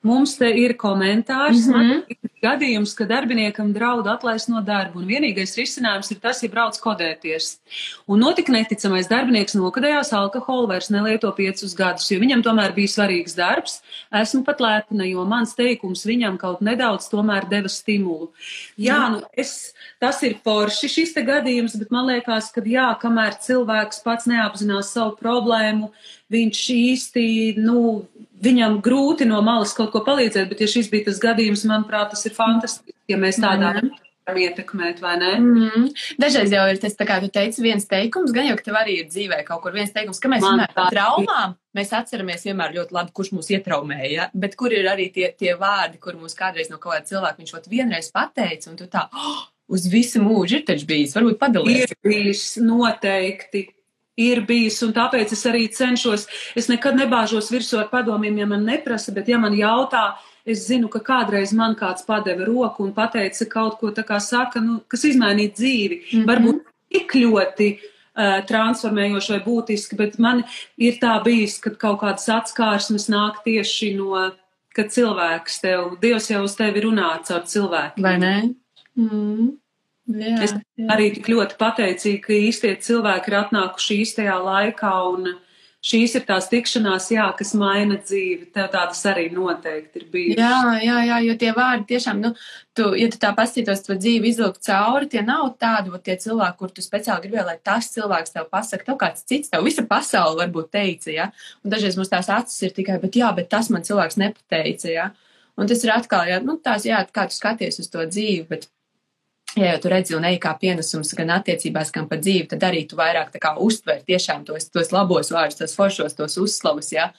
Mums te ir komentārs. Mm -hmm. Ir gadījums, ka darbiniekam draud atlaist no darba, un vienīgais risinājums ir tas, ja brauc kodēties. Un notika neticamais darbinieks nokadējās alkoholu, vairs nelieto piecus gadus, jo viņam tomēr bija svarīgs darbs. Esmu pat lepna, jo mans teikums viņam kaut nedaudz tomēr deva stimulu. Jā, nu es, tas ir forši šis te gadījums, bet man liekas, ka jā, kamēr cilvēks pats neapzinās savu problēmu, viņš īsti, nu, viņam grūti no malas kaut ko palīdzēt, bet ja šis bija tas gadījums, manuprāt, tas ir fantastiski, ja mēs tādā mm. varam ietekmēt, vai ne? Mm. Dažreiz jau ir tas, kā tu teici, viens teikums, gan jau, ka tev arī ir dzīvē kaut kur viens teikums, ka mēs Man runājam par traumām, mēs atceramies vienmēr ļoti labi, kurš mūs ietraumēja, ja? bet kur ir arī tie, tie vārdi, kur mūs kādreiz no kaut kāda cilvēka viņš ot vienreiz pateica, un tu tā, oh, uz visu mūžu ir taču bijis, varbūt padalies. Ir bijis noteikti ir bijis, un tāpēc es arī cenšos, es nekad nebāžos virsū ar padomiem, ja man neprasa, bet ja man jautā, es zinu, ka kādreiz man kāds padeva roku un pateica kaut ko tā kā saka, nu, kas izmainīja dzīvi. Mm -hmm. Varbūt tik ļoti uh, transformējoši vai būtiski, bet man ir tā bijis, kad kaut kādas atskārsmes nāk tieši no, kad cilvēks tev, Dievs jau uz tevi runā caur cilvēku. Vai ne? Mm. Jā, es jā. arī tik ļoti pateicīga, ka īstie cilvēki ir atnākuši īstajā laikā, un šīs ir tās tikšanās, jā, kas maina dzīvi. Tev tādas arī noteikti ir bijušas. Jā, jā, jā, jo tie vārdi tiešām, nu, tu, ja tu tā pastītos to dzīvi izvilkt cauri, tie nav tādi, tie cilvēki, kur tu speciāli gribēji, lai tas cilvēks tev pasaka, tev kāds cits, tev visa pasaule varbūt teica, jā, un dažreiz mums tās acis ir tikai, bet jā, bet tas man cilvēks nepateica, jā. Un tas ir atkal, jā, nu, tās, jā, kā tu skaties uz to dzīvi, bet ja jau tu redzi un ej kā pienesums gan attiecībās, gan par dzīvi, tad arī tu vairāk tā kā uztver tiešām tos, tos labos vārdus, tos foršos, tos uzslavus, jā.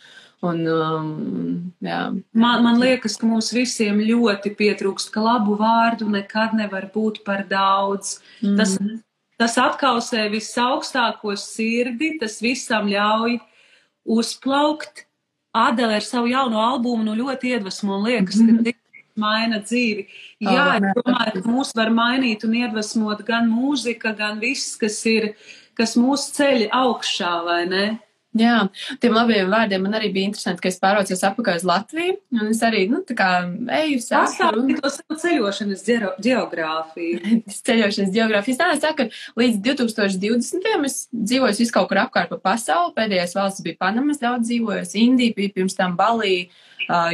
Un, um, jā. Man, man liekas, ka mums visiem ļoti pietrūkst, ka labu vārdu nekad nevar būt par daudz. Mm. Tas, tas atkausē visaugstāko sirdi, tas visam ļauj uzplaukt. Adele ar savu jauno albumu nu ļoti iedvesmo un liekas, mm -hmm. ka maina dzīvi. Jā, es domāju, ka mūs var mainīt un iedvesmot gan mūzika, gan viss, kas ir, kas mūs ceļ augšā, vai ne? Jā, tiem labiem vārdiem man arī bija interesanti, ka es pārvācos apakaļ uz Latviju, un es arī, nu, tā kā eju saku. Un... to savu ceļošanas geogrāfiju. ceļošanas geogrāfiju. Es tā saku, ka līdz 2020. es dzīvoju visu kaut kur apkārt pa pasauli. Pēdējais valsts bija Panamas, daudz dzīvojos, Indija, bija pirms tam Balija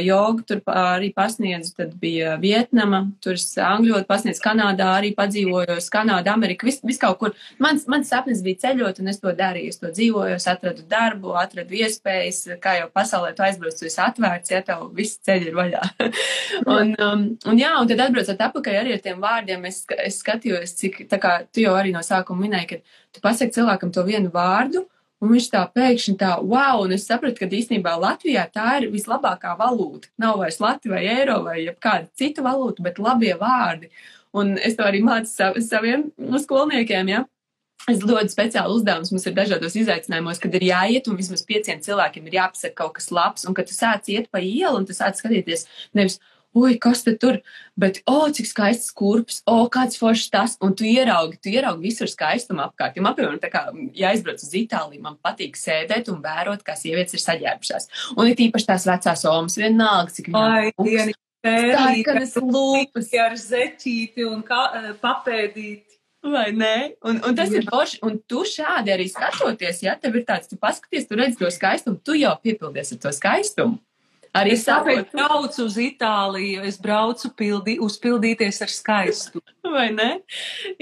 jogu tur arī pasniedzu, tad bija Vietnama, tur es angļot pasniedzu Kanādā, arī padzīvojos Kanādā, Amerika, vis, vis kaut kur. Mans, mans sapnis bija ceļot, un es to darīju, es to dzīvoju, es atradu darbu, atradu iespējas, kā jau pasaulē tu aizbrauc, tu esi atvērts, ja tev viss ceļi ir vaļā. un, um, un jā, un tad atbraucot apakaļ arī ar tiem vārdiem, es, es skatījos, cik, tā kā tu jau arī no sākuma minēji, ka tu pasaki cilvēkam to vienu vārdu, Un viņš tā pēkšņi tā, wow, un es sapratu, ka īstenībā Latvijā tā ir vislabākā valūta. Nav vairs Latvija vai eiro vai kāda cita valūta, bet labie vārdi. Un es to arī mācu sav, saviem no skolniekiem, ja. Es dodu speciālu uzdevumus, mums ir dažādos izaicinājumos, kad ir jāiet un vismaz pieciem cilvēkiem ir jāpasaka kaut kas labs, un kad tu sāc iet pa ielu un tu sāc skatīties nevis, oi, kas te tur, bet, o, oh, cik skaists kurps, o, oh, kāds foršs tas, un tu ieraugi, tu ieraugi visur skaistumu apkārt. Ja man, piemēram, tā kā, ja aizbrauc uz Itāliju, man patīk sēdēt un vērot, kā sievietes ir saģērbušās. Un ir tīpaši tās vecās omas, vienalga, cik viņām ir. Sarkanas lūpas ar zeķīti un kā, eh, papēdīti. Vai ne? Un, un tas ir forši. Un tu šādi arī skatoties, ja tev ir tāds, tu paskaties, tu redz to skaistumu, tu jau piepildies ar to skaistumu. Arī es tāpēc braucu uz Itāliju, es braucu pildi, uzpildīties ar skaistu. Vai ne?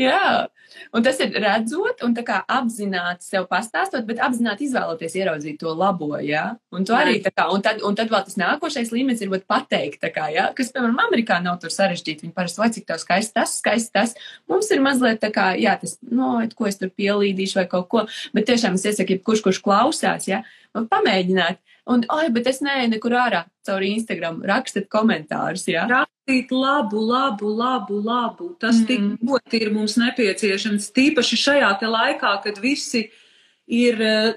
Jā. Un tas ir redzot un tā kā apzināti sev pastāstot, bet apzināti izvēloties ieraudzīt to labo, jā. Un to arī tā kā, un tad, un tad vēl tas nākošais līmenis ir būt pateikt, tā kā, jā, kas, piemēram, Amerikā nav tur sarežģīti. Viņi parasti, vai cik tev skaisti tas, skaisti tas. Mums ir mazliet tā kā, jā, tas, no, ko es tur pielīdīšu vai kaut ko, bet tiešām es iesaku, kurš, kurš klausās, jā, pamēģināt Un, oi, bet es neeju nekur ārā caur Instagram. Rakstiet komentārus, jā. Rakstīt labu, labu, labu, labu. Tas mm. tik ļoti ir mums nepieciešams. Tīpaši šajā te laikā, kad visi ir eh,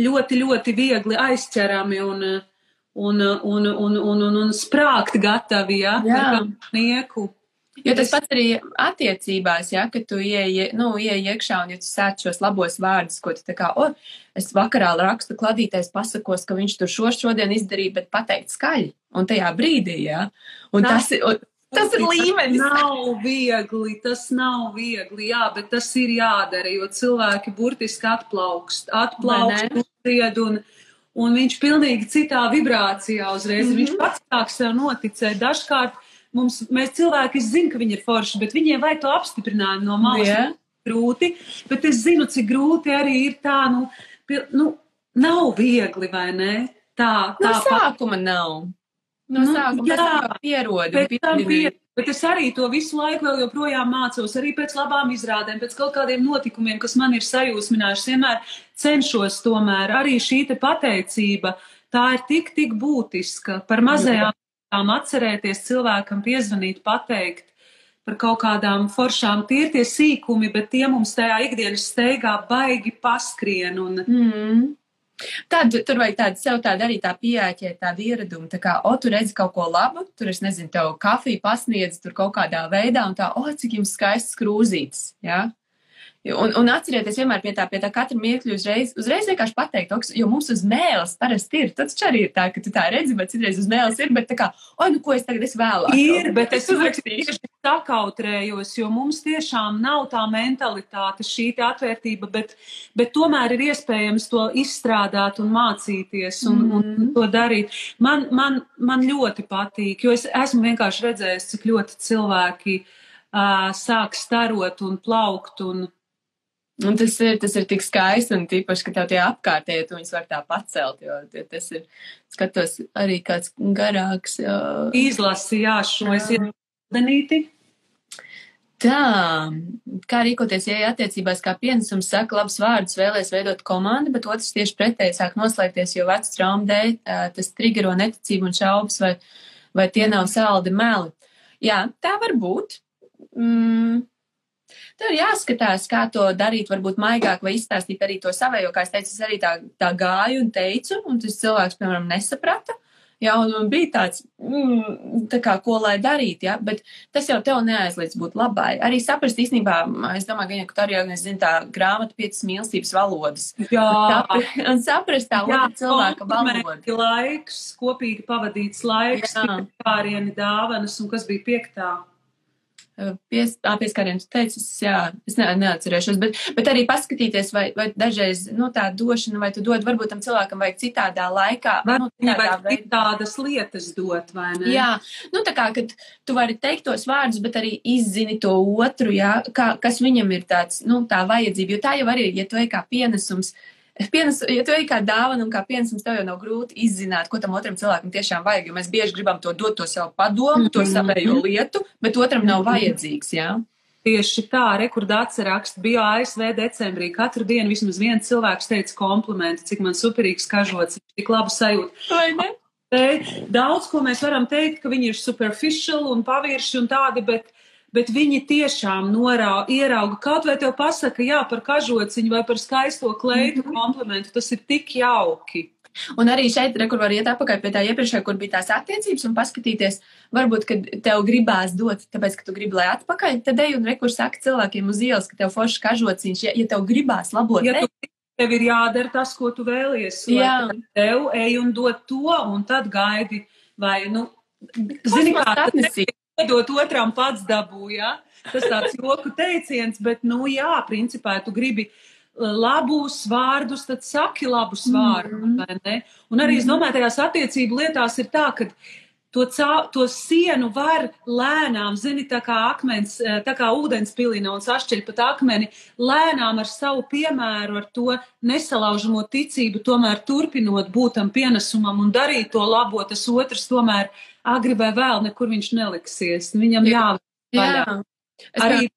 ļoti, ļoti viegli aizķerami un, un, un, un, un, un, un sprākt gatavi, jā, jā. ar nieku. Jo tas pats arī attiecībās, ja, kad tu ieej, nu, ieej iekšā un ja tu sāc šos labos vārdus, ko tu tā kā, o, es vakarā rakstu kladītais pasakos, ka viņš tur šo šodien izdarīja, bet pateikt skaļi. Un tajā brīdī, ja. Un Tā- tas, ir- un, tas ir līmenis. Nav viegli, tas nav viegli, jā, bet tas ir jādara, jo cilvēki burtiski atplaukst, atplaukst, uzried un, un viņš pilnīgi citā vibrācijā uzreiz. Mm -hmm. Viņš pats sāk sev noticēt. Dažkārt mums, mēs cilvēki zina, ka viņi ir forši, bet viņiem vajag to apstiprinājumu no malas. Jā. Grūti, bet es zinu, cik grūti arī ir tā, nu, pil, nu nav viegli, vai ne? Tā, No tā sākuma nav. No Nu, sākuma jā, pierodi. bija, bet es arī to visu laiku vēl joprojām mācos, arī pēc labām izrādēm, pēc kaut kādiem notikumiem, kas man ir sajūsminājuši. Vienmēr cenšos tomēr arī šī te pateicība, tā ir tik, tik būtiska par mazajām lietām atcerēties cilvēkam piezvanīt, pateikt par kaut kādām foršām. Tie ir tie sīkumi, bet tie mums tajā ikdienas steigā baigi paskrien. Un, Mm. Tad tur vajag tādu sev tādu arī tā pieeķēt, tādu ieradumu, tā kā, o, tu redzi kaut ko labu, tur, es nezinu, tev kafiju pasniedz tur kaut kādā veidā, un tā, o, cik jums skaists krūzītis, jā. Un, un atcerieties vienmēr pie tā, pie tā katra mirkļa uzreiz, uzreiz vienkārši pateikt, oks, jo mums uz mēles parasti ir. Tas arī ir tā, ka tu tā redzi, bet citreiz uz mēles ir, bet tā kā, oi, nu ko es tagad es vēlāk. Ir, bet es uzrakstīšu. tieši sakautrējos, jo mums tiešām nav tā mentalitāte, šī te atvērtība, bet, bet tomēr ir iespējams to izstrādāt un mācīties un, mm. un Mhm. to darīt. Man, man, man ļoti patīk, jo es esmu vienkārši redzējis, cik ļoti cilvēki uh, sāk starot un plaukt un Un tas ir, tas ir tik skaisti un tīpaši, ka tev tie apkārtēji, tu viņus var tā pacelt, jo tas ir, skatos, arī kāds garāks. Jā. izlasi, jā, šo es iedenīti. Tā, kā rīkoties, ja attiecībās kā pienesums saka labs vārdus, vēlēs veidot komandu, bet otrs tieši pretēji sāk noslēgties, jo vecs trauma dēļ tas triggero neticību un šaubas, vai, vai tie nav saldi meli. Jā, tā var būt. Mm. Tev ir jāskatās, kā to darīt, varbūt maigāk vai izstāstīt arī to savējo, kā es teicu, es arī tā, tā gāju un teicu, un tas cilvēks, piemēram, nesaprata. Jā, un man bija tāds, mm, tā kā, ko lai darīt, jā, bet tas jau tev neaizliedz būt labai. Arī saprast īstenībā, es domāju, ka arī, ja zina tā grāmata piecas mīlestības valodas. Jā, Sapra- Un saprast tā otra cilvēka komplimenti, laiks, kopīgi pavadīts laiks, pārieni dāvanas un kas bija piektā. Pies, ā, pieskārienu tu teici, es, jā, es ne, neatcerēšos, bet, bet arī paskatīties, vai, vai dažreiz, nu, tā došana, vai tu dod, varbūt tam cilvēkam vajag citādā laikā, Vai nu, viņai tādā vajag veidā. tādas lietas dot, vai ne? Jā, nu tā kā, kad tu vari teikt tos vārdus, bet arī izzini to otru, jā, kā, kas viņam ir tāds, nu, tā vajadzība, jo tā jau arī, ir, ja tu ej kā pienesums, Pienes, ja tu ej kā dāvana un kā pienesums, tev jau nav grūti izzināt, ko tam otram cilvēkam tiešām vajag, jo mēs bieži gribam to dot, to savu padomu, to Mhm. savējo lietu, bet otram nav vajadzīgs, jā. Tieši tā, rekordāts raksts bija ASV decembrī. Katru dienu vismaz viens cilvēks teica komplimentu, cik man superīgs kažots, tik labu sajūtu. Vai ne? Daudz, ko mēs varam teikt, ka viņi ir superficial un pavirši un tādi, bet, bet viņi tiešām norā, ierauga. Kaut vai tev pasaka, jā, par kažociņu vai par skaisto kleitu Mhm. komplimentu, tas ir tik jauki. Un arī šeit, re, kur var iet atpakaļ pie tā iepriekšējā, kur bija tās attiecības un paskatīties, varbūt, kad tev gribās dot, tāpēc, ka tu gribi, lai atpakaļ, tad ej un rekur saka cilvēkiem uz ielas, ka tev forši kažociņš, ja, ja tev gribās labot. Ja tu, tev ir jādara tas, ko tu vēlies, Jā. tev ej un dod to, un tad gaidi, vai, nu, zini, kā tas atnesīt. Dot otram pats dabū, jā. Tas tāds joku teiciens, bet, nu, jā, principā, tu gribi labus vārdus, tad saki labus vārdus, Mhm. vai ne? Un arī, es domāju, tajās attiecību lietās ir tā, ka to, cā, to sienu var lēnām, zini, tā kā akmens, eh, tā kā ūdens pilina un sašķeļ pat akmeni, lēnām ar savu piemēru, ar to nesalaužamo ticību, tomēr turpinot būt tam pienesumam un darīt to labo, tas otrs tomēr agri vai vēl nekur viņš neliksies. Viņam jā, Jā. Es arī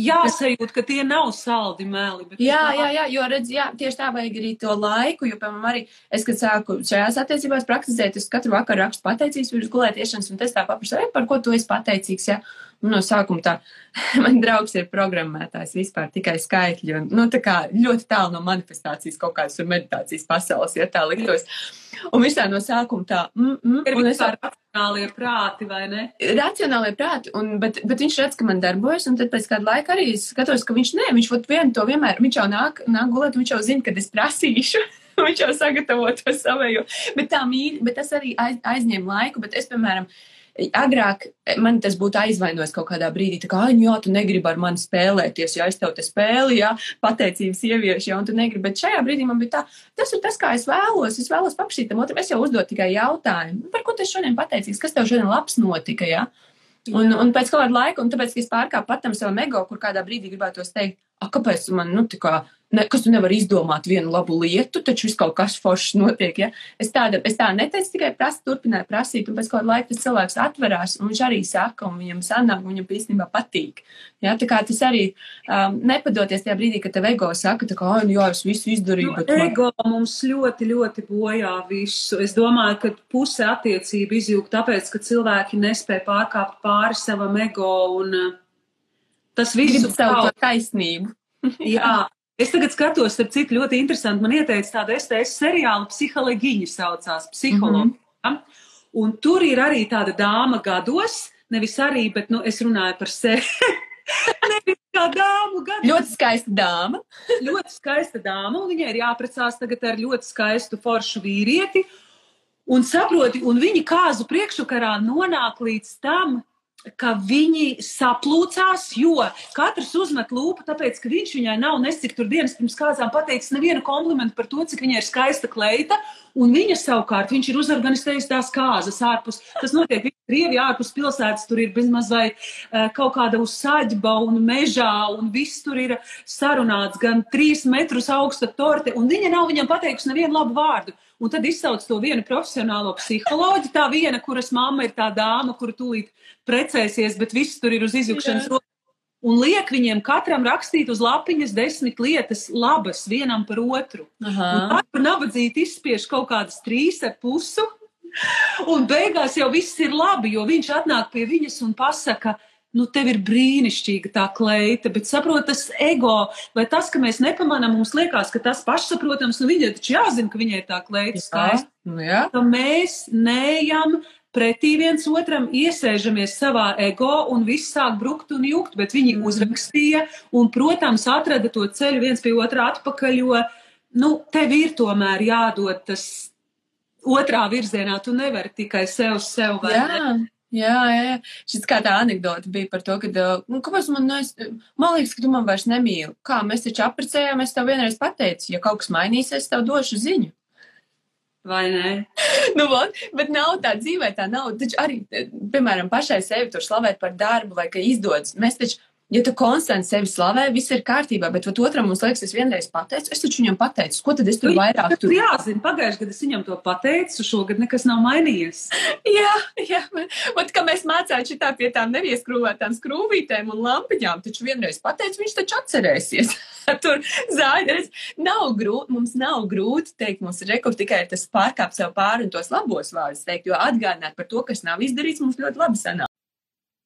jāsajūt, ka tie nav saldi. Bet Jā, jā, jā, jo redz, jā, tieši tā vajag arī to laiku, jo, piemēram, arī es, kad sāku šajās attiecībās praktizēt, es katru vakaru rakstu pateicības pirms gulētiešanas, un tas tā paprasu, par ko tu esi pateicīgs, jā. No sākuma tā, man draugs ir programmētājs vispār tikai skaitļi, un, nu, tā kā ļoti tālu no manifestācijas kaut kādas tur meditācijas pasaules, ja tā liktos. Un viņš tā no sākuma tā, mm, mm, ir un es ar racionālie prāti, vai ne? Racionālie prāti, un, bet, bet viņš redz, ka man darbojas, un tad pēc kāda laika arī skatos, ka viņš nē, viņš vot vienu to vienmēr, viņš jau nāk, nāk gulēt, viņš jau zina, kad es prasīšu. viņš jau sagatavo to savējo. Bet tā mīļi, bet tas arī aiz, aizņem laiku, bet es, piemēram, uh, Agrāk man tas būtu aizvainojis kaut kādā brīdī, tā kā, ah, jā, tu negribi ar mani spēlēties, ja es tev te spēli, jā, pateicības ieviešu, jā, un tu negribi. Bet šajā brīdī man bija tā, tas ir tas, kā es vēlos. Es vēlos paprasīt tam otram, es jau uzdodu tikai jautājumu, par ko tu šodien pateicīgs, kas tev šodien labs notika, jā. Un, un pēc kāda laika, un tāpēc, ka es pārkāpu patam savam ego, kur kādā brīdī gribētu teikt, a, kāpēc man, nu, tā kā, ne, kas tu nevari izdomāt vienu labu lietu, taču viss kaut kas foršs notiek. Ja? Es, tāda, es tā neteicu, tikai prasu, turpināju prasīt, un pēc kāda laika tas cilvēks atverās, un viņš arī saka, un viņam sanāk, un viņam īstenībā patīk. Ja? Tā kā tas arī um, nepadoties tajā brīdī, kad tev ego saka, ka, oh, jā, es visu izdarīju. Nu, bet ego man... mums ļoti, ļoti bojā visu. Es domāju, ka puse attiecība izjūg tāpēc, ka cilvēki nespēja pārkāpt pāri savam ego, un uh, tas viss ir savu taisnību. jā, Es tagad skatos, starp citu, ļoti interesanti. Man ieteica tādu STS seriālu, psiholoģiņa saucās, psiholoģija. Mm -hmm. Un tur ir arī tāda dāma gados, nevis arī, bet, nu, es runāju par sevi. nevis kā dāmu gados. Ļoti skaista dāma. ļoti skaista dāma, un viņai ir jāprecās tagad ar ļoti skaistu foršu vīrieti. Un saproti, un viņi kāzu priekšukarā nonāk līdz tam, ka viņi saplūcās, jo katrs uzmet lūpu, tāpēc, ka viņš viņai nav nesik tur dienas pirms kāzām pateicis nevienu komplimentu par to, cik viņai ir skaista kleita, un viņa savukārt, viņš ir uzorganizējis tās kāzas ārpus, tas notiek Krievijā ārpus pilsētas, tur ir bezmaz vai uh, kaut kāda uzsaģba un mežā, un viss tur ir sarunāts, gan trīs metrus augsta torte, un viņa nav viņam pateikusi nevienu labu vārdu. Un tad izsauc to vienu profesionālo psiholoģi, tā viena, kuras mamma ir tā dāma, kura tūlīt precēsies, bet viss tur ir uz izjukšanas rokas. Un liek viņiem katram rakstīt uz lapiņas desmit lietas labas vienam par otru. Katru nabadzīti izspiež kaut kādas trīs ar pusu. Un beigās jau viss ir labi, jo viņš atnāk pie viņas un pasaka, nu, tev ir brīnišķīga tā kleita, bet saprot, tas ego, vai tas, ka mēs nepamanām, mums liekas, ka tas pašsaprotams, nu, viņai taču jāzina, ka viņai tā kleita skaista. Nu, jā. Ka mēs neejam pretī viens otram, iesēžamies savā ego un viss sāk brukt un jukt, bet viņi mm. uzrakstīja un, protams, atrada to ceļu viens pie otra atpakaļ, jo, nu, tev ir tomēr jādod tas otrā virzienā, tu nevari tikai sev, sev vai jā. ne. Jā, jā. Šis kā tā anekdote bija par to, ka, nu, kāpēc man, nu, es, man liekas, ka tu man vairs nemīli. Kā mēs taču apprecējām, es tev vienreiz pateicu, ja kaut kas mainīsies, tev došu ziņu. Vai ne? nu, vat, bet nav tā dzīvē, tā nav. Taču arī, piemēram, pašai sevi tur slavēt par darbu vai ka izdodas. Mēs taču Ja tu konstanti sevi slavē, viss ir kārtībā, bet otram mums liekas, es vienreiz pateicu, es taču viņam pateicu, ko tad es tur vairāk tur. Jā, zinu, pagājušajā gadā es viņam to pateicu, šogad nekas nav mainījies. jā, jā, un kā mēs mācām šitā pie tām nevieskrūvētām skrūvītēm un lampiņām, taču vienreiz pateicu, viņš taču atcerēsies. tur zāģeris nav grūti, mums nav grūti teikt, mums ir rekur tikai tas pārkāpt sev pāri un tos labos vārdus teikt, jo atgādināt par to, kas nav izdarīts, mums ļoti labi sanāk.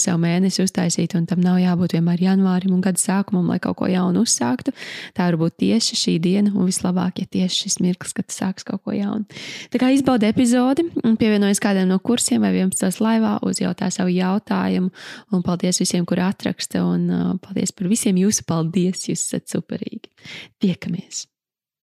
savu mēnesi uztaisīt, un tam nav jābūt vienmēr janvārim un gada sākumam, lai kaut ko jaunu uzsāktu. Tā var būt tieši šī diena, un vislabāk, ja tieši šis mirklis, kad sāks kaut ko jaunu. Tā kā izbaudi epizodi pievienojas kādam no kursiem vai 11. laivā, uzjautā savu jautājumu, un paldies visiem, kur atraksta, un uh, paldies par visiem jūsu paldies, jūs esat superīgi. Tiekamies!